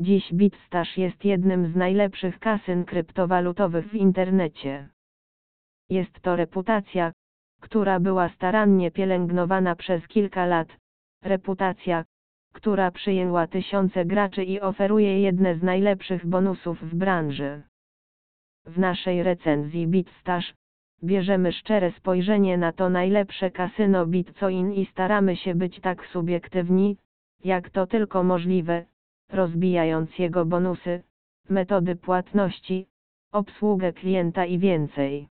Dziś BitStash jest jednym z najlepszych kasyn kryptowalutowych w internecie. Jest to reputacja, która była starannie pielęgnowana przez kilka lat, reputacja, która przyjęła tysiące graczy i oferuje jedne z najlepszych bonusów w branży. W naszej recenzji BitStash bierzemy szczere spojrzenie na to najlepsze kasyno Bitcoin i staramy się być tak subiektywni, jak to tylko możliwe, rozbijając jego bonusy, metody płatności, obsługę klienta i więcej.